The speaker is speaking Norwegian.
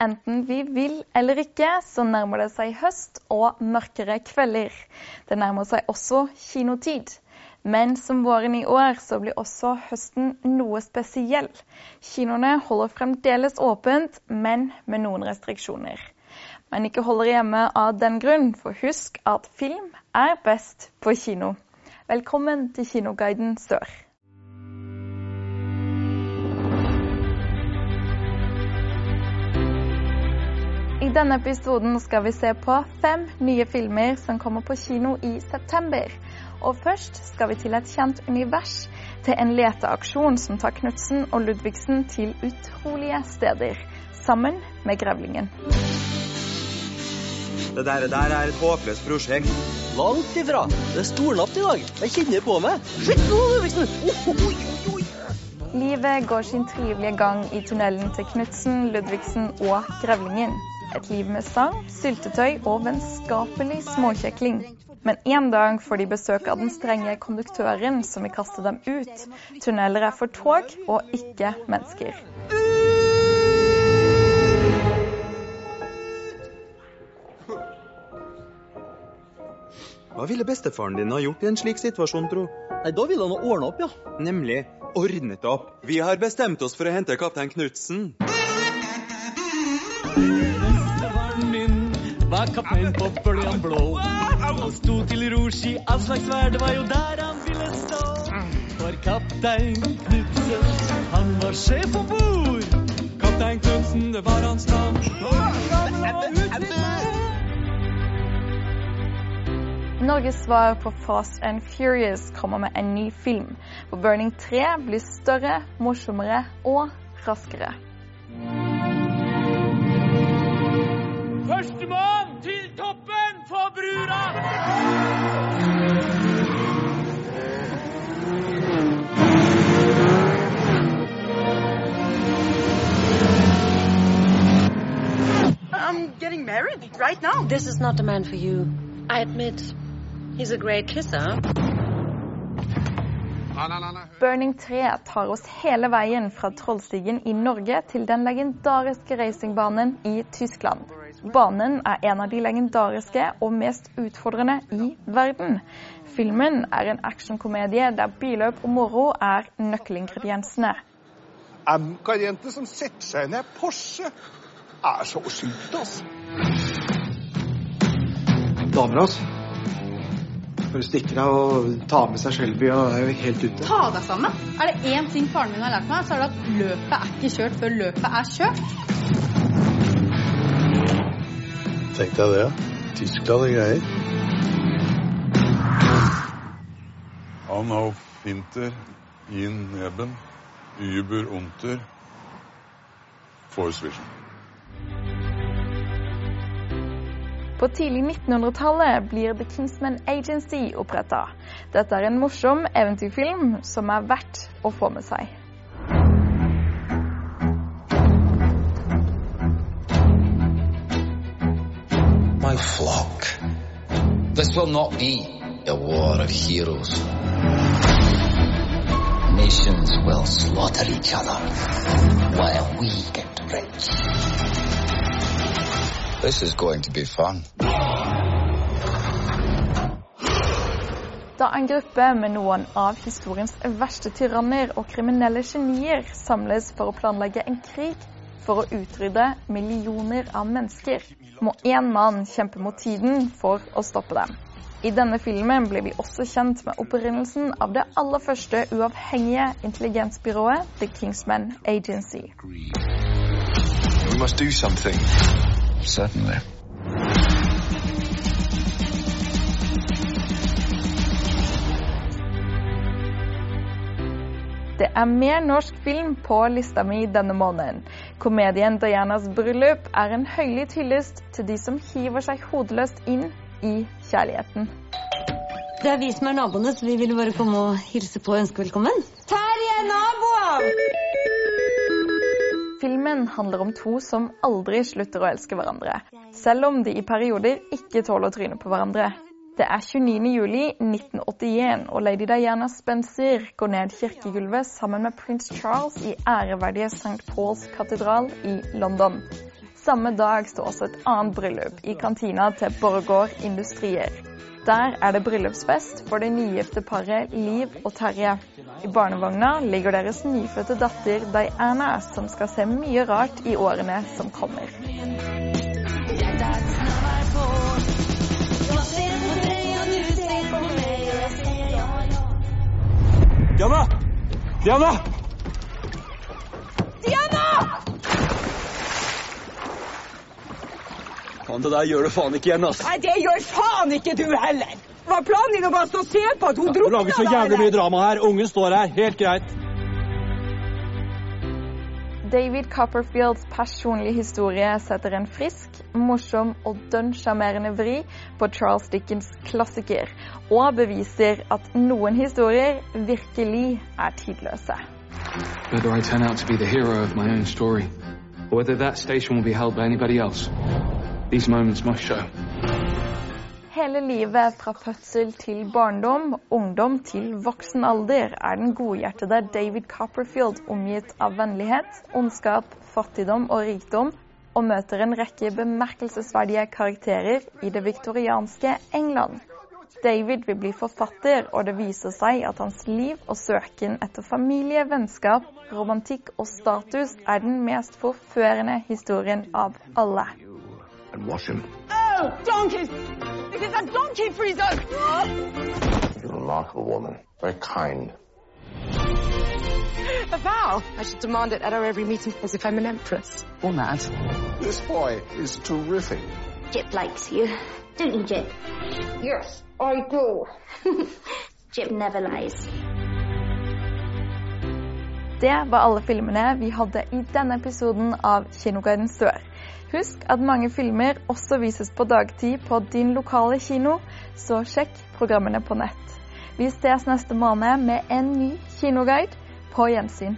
Enten vi vil eller ikke, så nærmer det seg høst og mørkere kvelder. Det nærmer seg også kinotid. Men som våren i år, så blir også høsten noe spesiell. Kinoene holder fremdeles åpent, men med noen restriksjoner. Men ikke holder hjemme av den grunn, for husk at film er best på kino. Velkommen til Kinoguiden Sør. I denne episoden skal vi se på fem nye filmer som kommer på kino i september. Og først skal vi til et kjent univers, til en leteaksjon som tar Knutsen og Ludvigsen til utrolige steder, sammen med Grevlingen. Det der, der er et håpløst prosjekt. Langt ifra. Det er stornatt i dag. Jeg kjenner på meg. Slutt nå, Ludvigsen! Oh, oh, oi. Livet går sin trivelige gang i tunnelen til Knutsen, Ludvigsen og Grevlingen. Et liv med sang, syltetøy og vennskapelig småkjekling. Men en dag får de besøk av den strenge konduktøren som vil kaste dem ut. Tunneler er for tog og ikke mennesker. Hva ville bestefaren din ha gjort i en slik situasjon, tro? Nei, Da ville han ha ordna opp, ja. Nemlig ordnet opp. Vi har bestemt oss for å hente kaptein Knutsen. Var kaptein på bøljan blå. Han sto til rors i all slags vær, det var jo der han ville stå. For kaptein Knutsen, han var sjef om bord. Kaptein Knutsen, det var hans navn. Norges svar på Fast and Furious kommer med en ny film, hvor Burning 3 blir større, morsommere og raskere. Førstemann til toppen på brura! I'm getting married right now. This is not the man for you. I admit, he's a great kisser. Burning 3 tar oss hele veien fra Trollstigen i Norge til den legendariske racingbanen i Tyskland. Banen er en av de legendariske og mest utfordrende i verden. Filmen er en actionkomedie der billøp og moro er nøkkelingrediensene. Amcar-jente som setter seg ned i Porsche. Er så sykt, altså. Damer, altså. Bare stikker av og tar med seg Shelby og er jo helt ute. Ta deg sammen. Er det én ting faren min har lært meg, så er det at løpet er ikke kjørt før løpet er kjørt. Tenk deg det. Tyskland og greier. Han auf Winter, in neben, über unter, Force Vision. På tidlig 1900-tallet blir The Kingsman Agency oppretta. Dette er en morsom eventyrfilm som er verdt å få med seg. My flock. This will not be a war of heroes. Nations will slaughter each other while we get rich. This is going to be fun. Da en gruppe med noen av historiens verste tyranner og kriminelle genier samles for å planlegge en krig for å utrydde millioner av mennesker, må én mann kjempe mot tiden for å stoppe dem. I denne filmen blir vi også kjent med opprinnelsen av det aller første uavhengige intelligensbyrået The Kingsman Agency. We must do something. Certainly. Det er mer norsk film på lista mi denne måneden. Komedien 'Dianas bryllup' er en høylytt hyllest til de som hiver seg hodeløst inn i kjærligheten. Det er vi som er naboene, så vi ville bare komme og hilse på og ønske velkommen. Terje, naboer! Filmen handler om to som aldri slutter å elske hverandre, selv om de i perioder ikke tåler å tryne på hverandre. Det er 29. juli 1981, og lady Diana Spencer går ned kirkegulvet sammen med prins Charles i æreverdige St. Pauls katedral i London. Samme dag står også et annet bryllup i kantina til Borregaard Industrier. Der er det bryllupsfest for det nygifte paret Liv og Terje. I barnevogna ligger deres nyfødte datter Diana, som skal se mye rart i årene som kommer. Diana! Diana! Faen, det der gjør du faen ikke igjen, ass. Nei, det gjør faen ikke du heller! Var planen din å bare stå og se på at hun ja, drukna lager så jævlig mye drama her. Ungen står her. Helt greit. David Copperfields personlige historie setter en frisk, morsom og dønn sjarmerende vri på Charles Dickens' klassiker, og beviser at noen historier virkelig er tidløse. Whether I turn out to be the hero of my own story, or whether that station will be held by anybody else, these moments must show. Hele livet fra fødsel til barndom, ungdom til voksen alder er den godhjertede David Copperfield omgitt av vennlighet, ondskap, fattigdom og rikdom, og møter en rekke bemerkelsesverdige karakterer i det viktorianske England. David vil bli forfatter, og det viser seg at hans liv og søken etter familie, vennskap, romantikk og status er den mest forførende historien av alle. And wash him. Oh, donkeys! This is a donkey freezer! You're a remarkable woman. Very kind. A vow. I should demand it at our every meeting as if I'm an empress. Or mad. This boy is terrific. Jip likes you. Don't you, Jip? Yes, I do. Jip never lies. Det var alle filmene vi hadde i denne episoden av Kinoguidens dør. Husk at mange filmer også vises på dagtid på din lokale kino, så sjekk programmene på nett. Vi ses neste måned med en ny kinoguide. På gjensyn.